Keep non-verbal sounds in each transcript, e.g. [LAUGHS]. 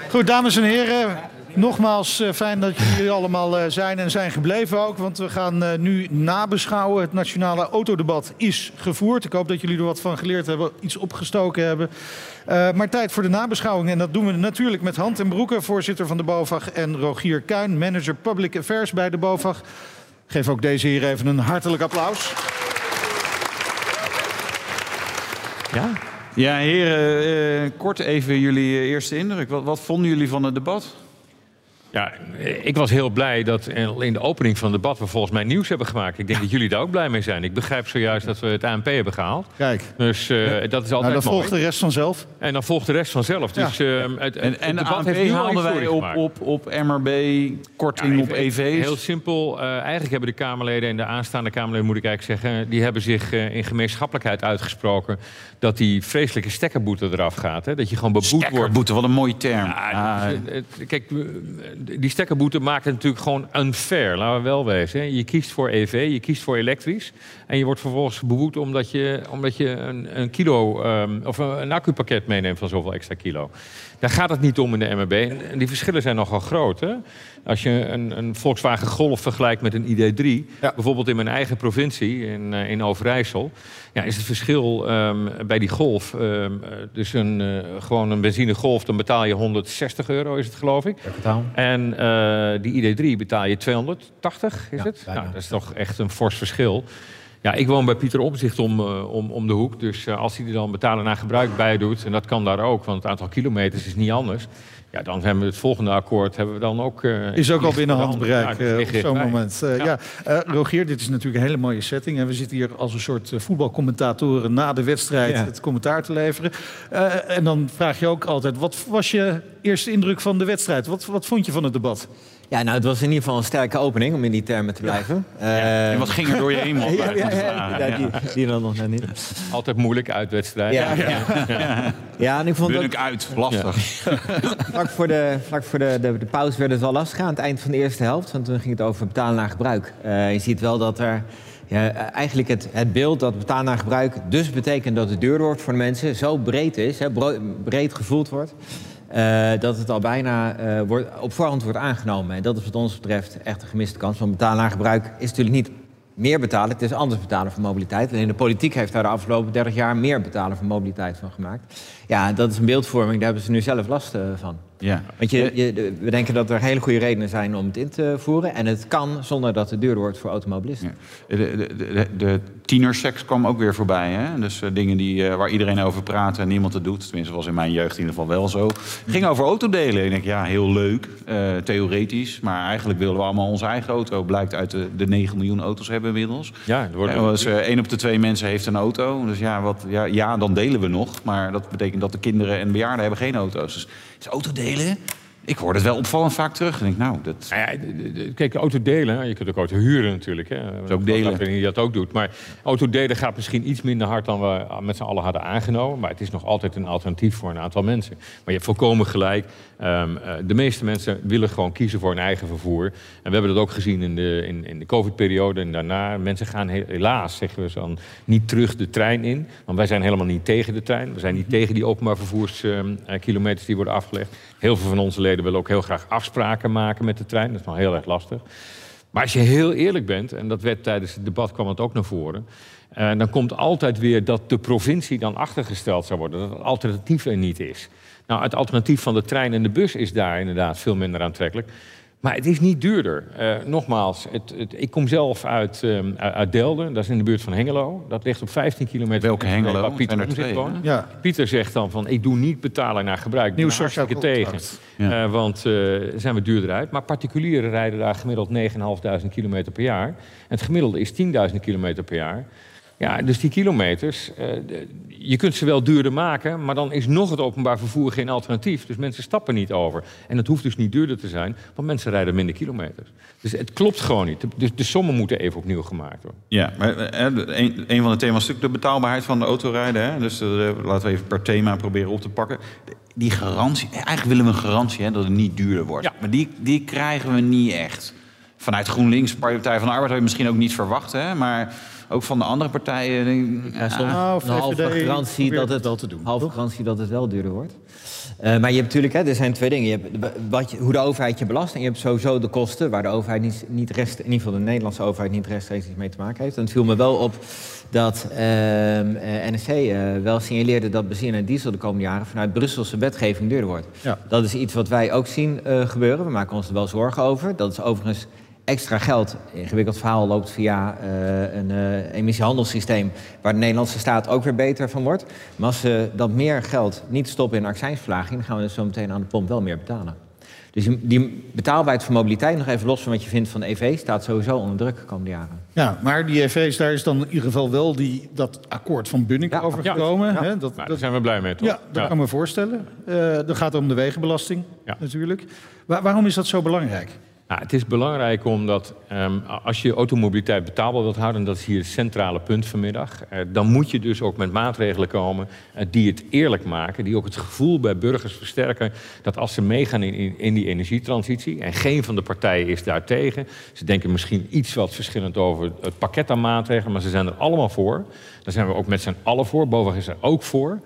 Goed, dames en heren. Nogmaals eh, fijn dat jullie allemaal eh, zijn en zijn gebleven ook. Want we gaan eh, nu nabeschouwen. Het nationale autodebat is gevoerd. Ik hoop dat jullie er wat van geleerd hebben, iets opgestoken hebben. Maar tijd voor de nabeschouwing. En dat doen we natuurlijk met Hand en Broeken, voorzitter van de BOVAG. En Rogier Kuin, manager Public Affairs bij de BOVAG. Geef ook deze hier even een hartelijk applaus. Ja, ja heren, uh, kort even jullie eerste indruk. Wat, wat vonden jullie van het debat? Ja, ik was heel blij dat in de opening van het debat we volgens mij nieuws hebben gemaakt. Ik denk dat jullie daar ook blij mee zijn. Ik begrijp zojuist dat we het ANP hebben gehaald. Kijk. Dus uh, dat is altijd nou, dan mooi. volgt de rest vanzelf. En dan volgt de rest vanzelf. Dus, ja. uh, het, en, en het debat heeft haalden wij op, op, op MRB, korting ja, op EV's. Heel simpel. Uh, eigenlijk hebben de Kamerleden en de aanstaande Kamerleden, moet ik eigenlijk zeggen... die hebben zich in gemeenschappelijkheid uitgesproken... dat die vreselijke stekkerboete eraf gaat. Hè? Dat je gewoon beboet wordt. Stekkerboete, wat een mooie term. Ja, ah. Kijk, die stekkerboete maakt het natuurlijk gewoon unfair. Laten we wel wezen. Hè. Je kiest voor EV, je kiest voor elektrisch. En je wordt vervolgens beboet omdat je, omdat je een, een kilo um, of een, een accupakket meeneemt van zoveel extra kilo. Daar gaat het niet om in de MRB. En die verschillen zijn nogal groot. Hè? Als je een, een Volkswagen Golf vergelijkt met een ID3, ja. bijvoorbeeld in mijn eigen provincie, in, uh, in Overijssel, ja, is het verschil um, bij die Golf, um, dus een, uh, gewoon een benzine Golf, dan betaal je 160 euro, is het geloof ik. Ja, en uh, die ID3 betaal je 280, is ja, het? Nou, dat is toch echt een fors verschil. Ja, ik woon bij Pieter Omzicht om, uh, om, om de hoek. Dus uh, als hij er dan betalen naar gebruik bij doet, en dat kan daar ook, want het aantal kilometers is niet anders. Ja, dan hebben we het volgende akkoord hebben we dan ook. Uh, is ook al binnen handbereik ja, op zo'n moment. ja, ja Rogier, dit is natuurlijk een hele mooie setting. En we zitten hier als een soort voetbalcommentatoren na de wedstrijd het commentaar te leveren. en dan vraag je ook altijd: wat was je eerste indruk van de wedstrijd? Wat, wat vond je van het debat? Ja, nou, het was in ieder geval een sterke opening, om in die termen te blijven. Ja. Ja. Uh, en wat ging er door je heen, man? [LAUGHS] ja, ja, ja, ja, die, die dan nog net niet. Altijd moeilijk uitwedstrijd. Ja, ja. ja. [LAUGHS] ja. en ik vond dat... uit, lastig. [LAUGHS] vlak voor, de, vlak voor de, de, de pauze werd het wel lastig aan het eind van de eerste helft. Want toen ging het over betalen naar gebruik. Uh, je ziet wel dat er... Ja, eigenlijk het, het beeld dat betalen naar gebruik dus betekent dat het duurder wordt voor de mensen... zo breed is, hè, breed gevoeld wordt... Uh, dat het al bijna uh, wordt, op voorhand wordt aangenomen. En dat is wat ons betreft echt een gemiste kans. Want betalen naar gebruik is natuurlijk niet meer betalen. Het is anders betalen voor mobiliteit. En de politiek heeft daar de afgelopen 30 jaar meer betalen voor mobiliteit van gemaakt. Ja, dat is een beeldvorming. Daar hebben ze nu zelf last uh, van. Ja. Want je, je, we denken dat er hele goede redenen zijn om het in te voeren. En het kan zonder dat het duurder wordt voor automobilisten. Ja. De, de, de, de tienerseks kwam ook weer voorbij. Hè? Dus uh, dingen die, uh, waar iedereen over praat en niemand het doet. Tenminste, was in mijn jeugd in ieder geval wel zo. Ging over autodelen. Ik denk, ja, heel leuk, uh, theoretisch. Maar eigenlijk willen we allemaal onze eigen auto. Blijkt uit de, de 9 miljoen auto's hebben we inmiddels. Ja, er wordt... dus, één op de twee mensen heeft een auto. Dus ja, wat, ja, ja, dan delen we nog. Maar dat betekent dat de kinderen en bejaarden hebben geen auto's. Dus is autodelen ik hoor het wel opvallend vaak terug. En denk, nou, dat... Nou ja, kijk, autodelen, je kunt ook auto huren natuurlijk. Hè. Dat ook delen. Ik weet niet dat ook doet. Maar autodelen gaat misschien iets minder hard dan we met z'n allen hadden aangenomen. Maar het is nog altijd een alternatief voor een aantal mensen. Maar je hebt volkomen gelijk. Um, de meeste mensen willen gewoon kiezen voor hun eigen vervoer. En we hebben dat ook gezien in de, in, in de COVID-periode en daarna. Mensen gaan helaas, zeggen we zo, niet terug de trein in. Want wij zijn helemaal niet tegen de trein. We zijn niet tegen die openbaar vervoerskilometers um, die worden afgelegd. Heel veel van onze willen ook heel graag afspraken maken met de trein. Dat is nog heel erg lastig. Maar als je heel eerlijk bent, en dat werd tijdens het debat kwam het ook naar voren... Uh, dan komt altijd weer dat de provincie dan achtergesteld zou worden. Dat het alternatief er niet is. Nou, het alternatief van de trein en de bus is daar inderdaad veel minder aantrekkelijk. Maar het is niet duurder. Uh, nogmaals, het, het, ik kom zelf uit, um, uit Delden, dat is in de buurt van Hengelo. Dat ligt op 15 kilometer. Welke Hengelo? Waar Pieter er twee, wonen. Ja. Pieter zegt dan van, ik doe niet betalen naar gebruik. Nieuw hartstikke tegen. Ja. Uh, want uh, zijn we duurder uit. Maar particulieren rijden daar gemiddeld 9.500 kilometer per jaar. En het gemiddelde is 10.000 kilometer per jaar. Ja, dus die kilometers, uh, je kunt ze wel duurder maken, maar dan is nog het openbaar vervoer geen alternatief. Dus mensen stappen niet over. En het hoeft dus niet duurder te zijn, want mensen rijden minder kilometers. Dus het klopt gewoon niet. Dus de sommen moeten even opnieuw gemaakt worden. Ja, maar een, een van de thema's is natuurlijk de betaalbaarheid van de autorijden. Hè? Dus uh, laten we even per thema proberen op te pakken. Die garantie, eigenlijk willen we een garantie hè, dat het niet duurder wordt. Ja. Maar die, die krijgen we niet echt. Vanuit GroenLinks, Partij van de Arbeid, had je misschien ook niet verwacht. Hè? Maar ook van de andere partijen. Ja, soms nou, een halve garantie dat het wel te doen. Halve garantie dat het wel duurder wordt. Uh, maar je hebt natuurlijk, hè, er zijn twee dingen. Je hebt wat je, hoe de overheid je belast en je hebt sowieso de kosten... waar de overheid niet, niet rest, in ieder geval de Nederlandse overheid niet rechtstreeks mee te maken heeft. En het viel me wel op dat uh, NSC uh, wel signaleerde dat benzine en diesel de komende jaren... vanuit Brusselse wetgeving duurder wordt. Ja. Dat is iets wat wij ook zien uh, gebeuren. We maken ons er wel zorgen over. Dat is overigens extra geld. Ingewikkeld verhaal loopt via uh, een uh, emissiehandelssysteem... waar de Nederlandse staat ook weer beter van wordt. Maar als ze dat meer geld niet stoppen in accijnsverlaging... dan gaan we dus zo meteen aan de pomp wel meer betalen. Dus die betaalbaarheid voor mobiliteit, nog even los van wat je vindt van EV... staat sowieso onder druk de komende jaren. Ja, maar die EV's, daar is dan in ieder geval wel die, dat akkoord van Bunnik ja, over gekomen. Ja, hè? Dat, nou, daar zijn we blij mee, toch? Ja, dat kan me voorstellen. Uh, dat gaat om de wegenbelasting natuurlijk. Waar, waarom is dat zo belangrijk? Het is belangrijk omdat um, als je automobiliteit betaalbaar wilt houden, en dat is hier het centrale punt vanmiddag, uh, dan moet je dus ook met maatregelen komen uh, die het eerlijk maken, die ook het gevoel bij burgers versterken dat als ze meegaan in, in, in, die energietransitie, en geen van de partijen is daartegen, ze denken misschien iets wat verschillend over het pakket aan maatregelen, maar ze zijn er allemaal voor. Daar zijn we ook met z'n allen voor, Bovendien is er ook voor.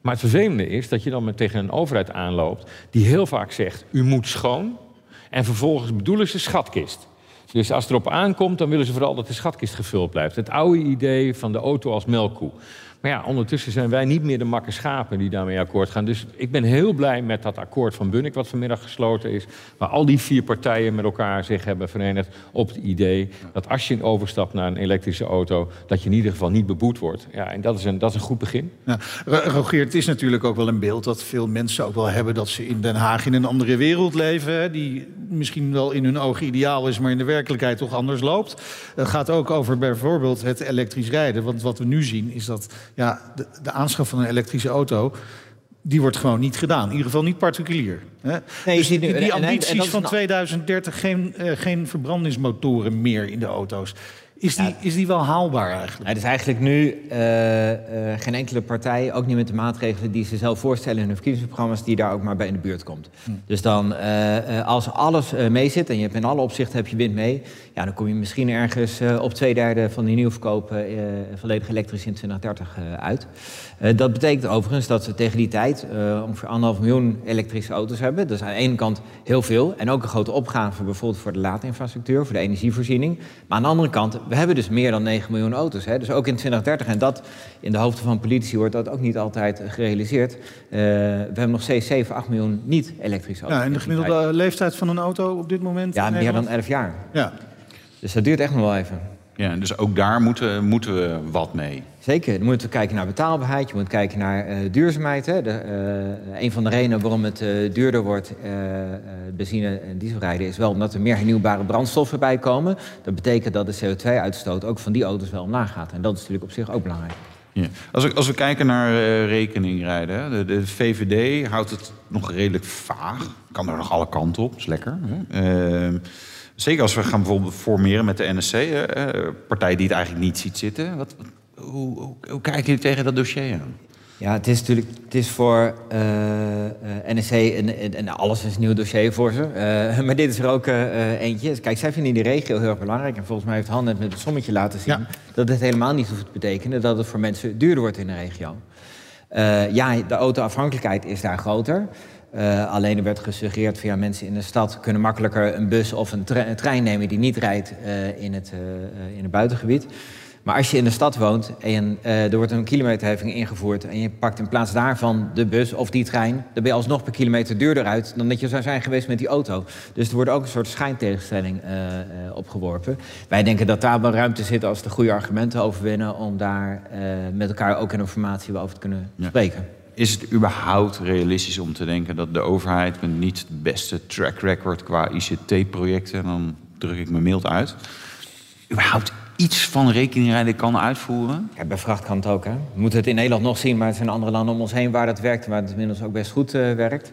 Maar het vervelende is dat je dan met tegen een overheid aanloopt die heel vaak zegt, u moet schoon, en vervolgens bedoelen ze schatkist. Dus als het erop aankomt, dan willen ze vooral dat de schatkist gevuld blijft. Het oude idee van de auto als melkkoe. Maar ja, ondertussen zijn wij niet meer de makke schapen die daarmee akkoord gaan. Dus ik ben heel blij met dat akkoord van Bunnik wat vanmiddag gesloten is. Waar al die vier partijen met elkaar zich hebben verenigd op het idee dat als je overstapt naar een elektrische auto, dat je in ieder geval niet beboet wordt. Ja, en dat is een, dat is een goed begin. Ja, het is natuurlijk ook wel een beeld dat veel mensen ook wel hebben dat ze in Den Haag in een andere wereld leven. Die misschien wel in hun ogen ideaal is, maar in de werkelijkheid toch anders loopt. Het gaat ook over bijvoorbeeld het elektrisch rijden. Want wat we nu zien is dat ja, de, de aanschaf van een elektrische auto die wordt gewoon niet gedaan. In ieder geval niet particulier. Hè? Nee, dus die, die ambities van 2030 geen, uh, geen verbrandingsmotoren meer in de auto's. Is die, is die wel haalbaar eigenlijk? Het is eigenlijk nu uh, uh, geen enkele partij, ook niet met de maatregelen die ze zelf voorstellen in hun verkiezingsprogramma's, die daar ook maar bij in de buurt komt. Hm. Dus dan, uh, als alles mee zit en je hebt in alle opzichten heb je wind mee, ja, dan kom je misschien ergens op twee derde van die nieuwverkopen volledig elektrisch in 2030 uit. dat betekent overigens dat we tegen die tijd ongeveer anderhalf miljoen elektrische auto's hebben. Dat is aan de ene kant heel veel en ook een grote opgave bijvoorbeeld voor de laadinfrastructuur, voor de energievoorziening. Maar aan de andere kant we hebben dus meer dan 9 miljoen auto's. Hè? Dus ook in 2030. En dat in de hoofden van politici wordt dat ook niet altijd gerealiseerd. Uh, we hebben nog steeds 7, 8 miljoen niet-elektrische auto's. Ja, en de gemiddelde leeftijd van een auto op dit moment? Ja, meer dan 11 jaar. Ja. Dus dat duurt echt nog wel even. Ja, dus ook daar moeten, moeten we wat mee. Zeker. Dan moeten we kijken naar betaalbaarheid. Je moet kijken naar uh, duurzaamheid. Hè. De, uh, een van de redenen waarom het uh, duurder wordt, benzine- en dieselrijden... is wel omdat er meer hernieuwbare brandstoffen bij komen. Dat betekent dat de CO2-uitstoot ook van die auto's wel omlaag gaat. En dat is natuurlijk op zich ook belangrijk. Ja. Als, we, als we kijken naar rekeningrijden... De, de, VVD houdt het nog redelijk vaag. Kan er nog alle kanten op, is lekker. Ehm, Zeker als we gaan bijvoorbeeld formeren met de NSC, uh, partij die het eigenlijk niet ziet zitten. Wat, hoe, hoe, hoe kijken jullie tegen dat dossier aan? Ja, het is natuurlijk het is voor uh, NSC en, en, alles is een nieuw dossier voor ze. Uh, [LAUGHS] maar dit is er ook uh, eentje. Kijk, zij vinden die regio heel erg belangrijk. En volgens mij heeft Han net met het sommetje laten zien... Ja. dat het helemaal niet hoeft te betekenen dat het voor mensen duurder wordt in de regio. ja, de autoafhankelijkheid is daar groter. Uh, alleen er werd gesuggereerd via mensen in de stad kunnen makkelijker een bus of een, tre een trein nemen die niet rijdt uh, in, het, uh, in het buitengebied. Maar als je in de stad woont en er wordt een kilometerheffing ingevoerd en je pakt in plaats daarvan de bus of die trein, dan ben je alsnog per kilometer duurder uit dan dat je zou zijn geweest met die auto. Dus er wordt ook een soort schijntegenstelling opgeworpen. Wij denken dat daar wel ruimte zit als de goede argumenten overwinnen om daar met elkaar ook in informatie over te kunnen ja. spreken. Is het überhaupt realistisch om te denken dat de overheid met niet het beste track record qua ICT-projecten, dan druk ik me mild uit, überhaupt iets van rekeningrijden kan uitvoeren? Ja, bij vracht kan het ook. Hè? We moeten het in Nederland nog zien, maar er zijn andere landen om ons heen waar dat werkt, waar het inmiddels ook best goed uh, werkt.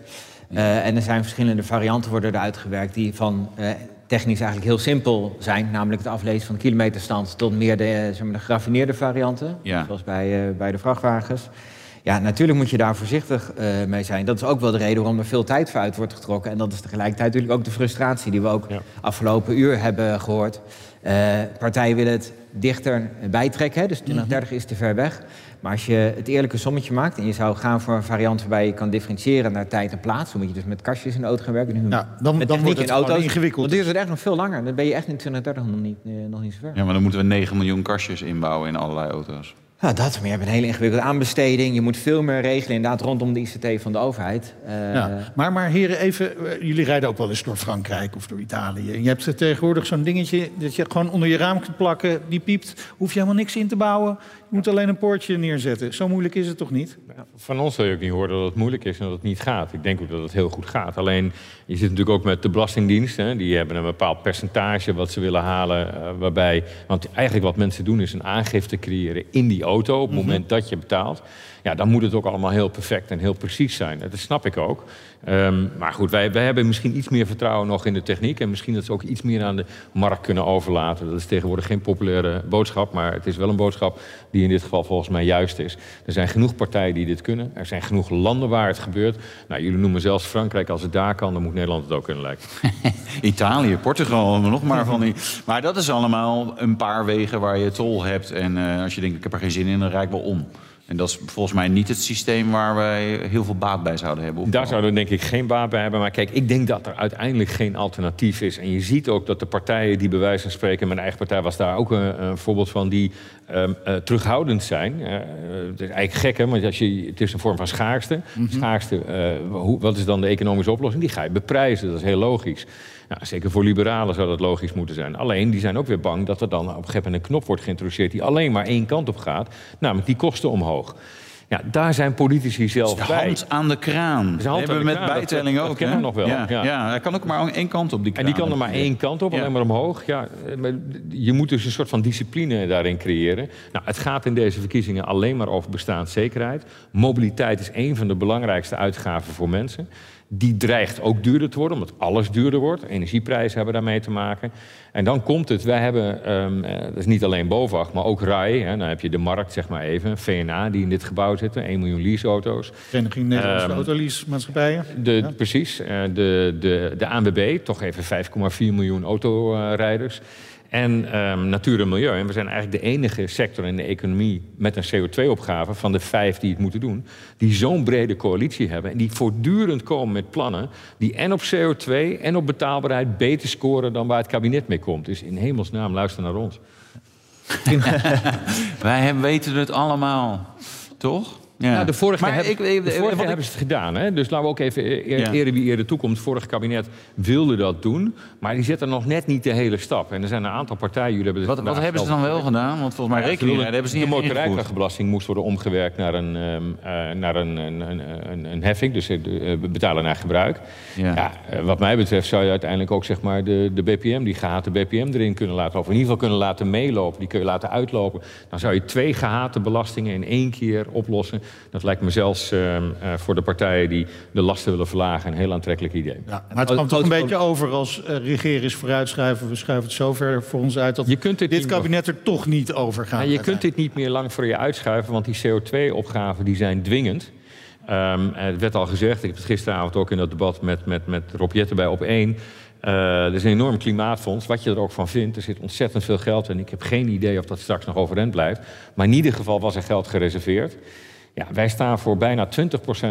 Uh, en er zijn verschillende varianten worden eruit gewerkt die van uh, technisch eigenlijk heel simpel zijn, namelijk het aflezen van de kilometerstand tot meer de, zeg maar, de geraffineerde varianten, ja. zoals bij, bij de vrachtwagens. Ja, natuurlijk moet je daar voorzichtig uh, mee zijn. Dat is ook wel de reden waarom er veel tijd voor uit wordt getrokken. En dat is tegelijkertijd natuurlijk ook de frustratie die we ook afgelopen uur hebben gehoord. Uh, partijen willen het dichter bijtrekken, hè, dus 2030 is te ver weg. Maar als je het eerlijke sommetje maakt en je zou gaan voor een variant waarbij je kan differentiëren naar tijd en plaats, dan moet je dus met kastjes in de auto gaan werken. Nu Ja, dan, met dan wordt het in auto's, ingewikkeld. Dan duurt het echt nog veel langer. Dan ben je echt in 2030 nog niet, eh, nog niet zo ver. Ja, maar dan moeten we 9 miljoen kastjes inbouwen in allerlei auto's. Nou, dat, maar je hebt een hele ingewikkelde aanbesteding. Je moet veel meer regelen inderdaad rondom de ICT van de overheid. Eh, Ja. Maar, maar heren, even, eh, jullie rijden ook wel eens door Frankrijk of door Italië. Je hebt tegenwoordig zo'n dingetje dat je gewoon onder je raam kunt plakken. Die piept, hoef je helemaal niks in te bouwen. Moet alleen een poortje neerzetten. Zo moeilijk is het toch niet? Van ons zul je ook niet horen dat het moeilijk is en dat het niet gaat. Ik denk ook dat het heel goed gaat. Alleen, je zit natuurlijk ook met de Belastingdienst. Hè. Die hebben een bepaald percentage wat ze willen halen. eh, waarbij, want eigenlijk wat mensen doen is een aangifte creëren in die auto... op het moment dat je betaalt. Ja, dan moet het ook allemaal heel perfect en heel precies zijn. Dat snap ik ook. Ehm, maar goed, wij, wij hebben misschien iets meer vertrouwen nog in de techniek... en misschien dat ze ook iets meer aan de markt kunnen overlaten. Dat is tegenwoordig geen populaire boodschap... maar het is wel een boodschap die in dit geval volgens mij juist is. Er zijn genoeg partijen die dit kunnen. Er zijn genoeg landen waar het gebeurt. Nou, jullie noemen zelfs Frankrijk. Als het daar kan, dan moet Nederland het ook kunnen lijken. [LAUGHS] Italië, Portugal, nog maar van die. Maar dat is allemaal een paar wegen waar je tol hebt. En eh, als je denkt, ik heb er geen zin in, dan rijd ik wel om. En dat is volgens mij niet het systeem waar wij heel veel baat bij zouden hebben. Daar zouden we denk ik geen baat bij hebben. Maar kijk, ik denk dat er uiteindelijk geen alternatief is. En je ziet ook dat de partijen die bij wijze van spreken... mijn eigen partij was daar ook een, een voorbeeld van... die ehm, eh, terughoudend zijn. Eh, het is eigenlijk gek, hè? Want als je, het is een vorm van schaarste. Schaarste, eh, hoe, wat is dan de economische oplossing? Die ga je beprijzen, dat is heel logisch. Nou, zeker voor liberalen zou dat logisch moeten zijn. Alleen, die zijn ook weer bang dat er dan op een gegeven moment een knop wordt geïntroduceerd... die alleen maar één kant op gaat, namelijk die kosten omhoog. Ja, daar zijn politici zelf De bij. hand aan de kraan. Dat hebben we met kraan, bijtelling dat- dat ook. we nog wel, Ja, ja. ja. hij kan ook maar één kant op die kraan. En die kan er maar één kant op, alleen maar omhoog. Ja, je moet dus een soort van discipline daarin creëren. Nou, het gaat in deze verkiezingen alleen maar over bestaanszekerheid. Mobiliteit is een van de belangrijkste uitgaven voor mensen. Die dreigt ook duurder te worden, omdat alles duurder wordt. Energieprijzen hebben daarmee te maken. En dan komt het, wij hebben, ehm, eh, dat is niet alleen BOVAG, maar ook RAI. Hè, dan heb je de markt, zeg maar even, VNA, die in dit gebouw zitten. 1 miljoen leaseauto's. Vereniging Nederlandse Ehm, Autoleasemaatschappijen. De, Precies. eh, de, de, de ANWB, toch even 5,4 miljoen autorijders. En ehm, natuur en milieu. En we zijn eigenlijk de enige sector in de economie met een CO2-opgave van de vijf die het moeten doen, die zo'n brede coalitie hebben en die voortdurend komen met plannen die en op CO2 en op betaalbaarheid beter scoren dan waar het kabinet mee komt. Dus in hemelsnaam luister naar ons. [LAUGHS] Wij weten het allemaal. Toch? Ja. Nou, de vorige, Maar heb- ik- de vorige ik- hebben ze het gedaan. Hè? Dus laten we ook even eer, Ja. ere wie ere toekomt. Het vorige kabinet wilde dat doen. Maar die zetten nog net niet de hele stap. En er zijn een aantal partijen... Jullie hebben Wat, wat hebben ze dan wel gedaan? Want volgens mij rekening de, hebben ze de niet ingevoerd. motorrijtuigenbelasting moest worden omgewerkt naar een, ehm, eh, naar een, een, een, een, heffing. Dus de, we betalen naar gebruik. Ja. Ja. wat mij betreft zou je uiteindelijk ook zeg maar, de, de BPM, die gehate BPM erin kunnen laten lopen. In ieder geval kunnen laten meelopen. Die kun je laten uitlopen. Dan zou je twee gehate belastingen in één keer oplossen. Dat lijkt me zelfs ehm, eh, voor de partijen die de lasten willen verlagen een heel aantrekkelijk idee. Ja, maar het kwam toch een beetje over als eh regeren is vooruitschuiven. We schuiven het zover voor ons uit dat Je kunt dit kabinet er toch niet over gaat. Ja, je kunt dit niet meer lang voor je uitschuiven, want die CO2-opgaven die zijn dwingend. Ehm, het werd al gezegd, ik heb het gisteravond ook in dat debat met, met, met Rob Jetten bij op één. Eh, er is een enorm klimaatfonds, wat je er ook van vindt. Er zit ontzettend veel geld en ik heb geen idee of dat straks nog overeind blijft. Maar in ieder geval was er geld gereserveerd. Ja, wij staan voor bijna 20%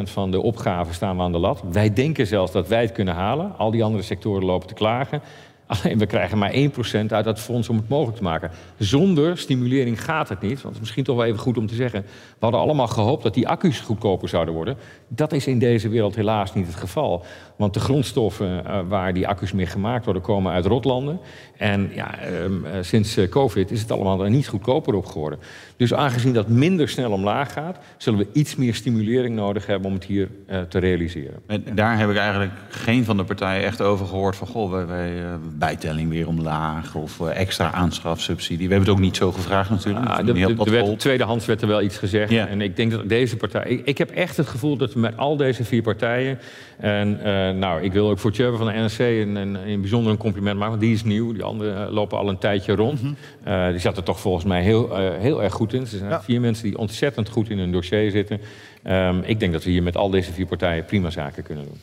van de opgaven staan we aan de lat. Wij denken zelfs dat wij het kunnen halen. Al die andere sectoren lopen te klagen. Alleen we krijgen maar 1% uit dat fonds om het mogelijk te maken. Zonder stimulering gaat het niet. Want het is misschien toch wel even goed om te zeggen. We hadden allemaal gehoopt dat die accu's goedkoper zouden worden. Dat is in deze wereld helaas niet het geval. Want de grondstoffen eh, waar die accu's mee gemaakt worden, komen uit rotlanden. En ja, ehm, eh, sinds eh, COVID is het allemaal er niet goedkoper op geworden. Dus aangezien dat minder snel omlaag gaat, zullen we iets meer stimulering nodig hebben om het hier eh, te realiseren. En daar heb ik eigenlijk geen van de partijen echt over gehoord van... goh, wij, wij eh, bijtelling weer omlaag of eh, extra aanschafsubsidie. We hebben het ook niet zo gevraagd natuurlijk. Ah, de, de, er werd, tweedehands werd er wel iets gezegd. En ik denk dat deze partij. Ik, ik heb echt het gevoel dat we met al deze vier partijen. En nou, ik wil ook voor Tjurven van de NRC een, een, een bijzonder een compliment maken. Want die is nieuw. Die anderen lopen al een tijdje rond. Eh, die zat er toch volgens mij heel, heel erg goed Er zijn Ja. vier mensen die ontzettend goed in hun dossier zitten. Ehm, ik denk dat we hier met al deze vier partijen prima zaken kunnen doen.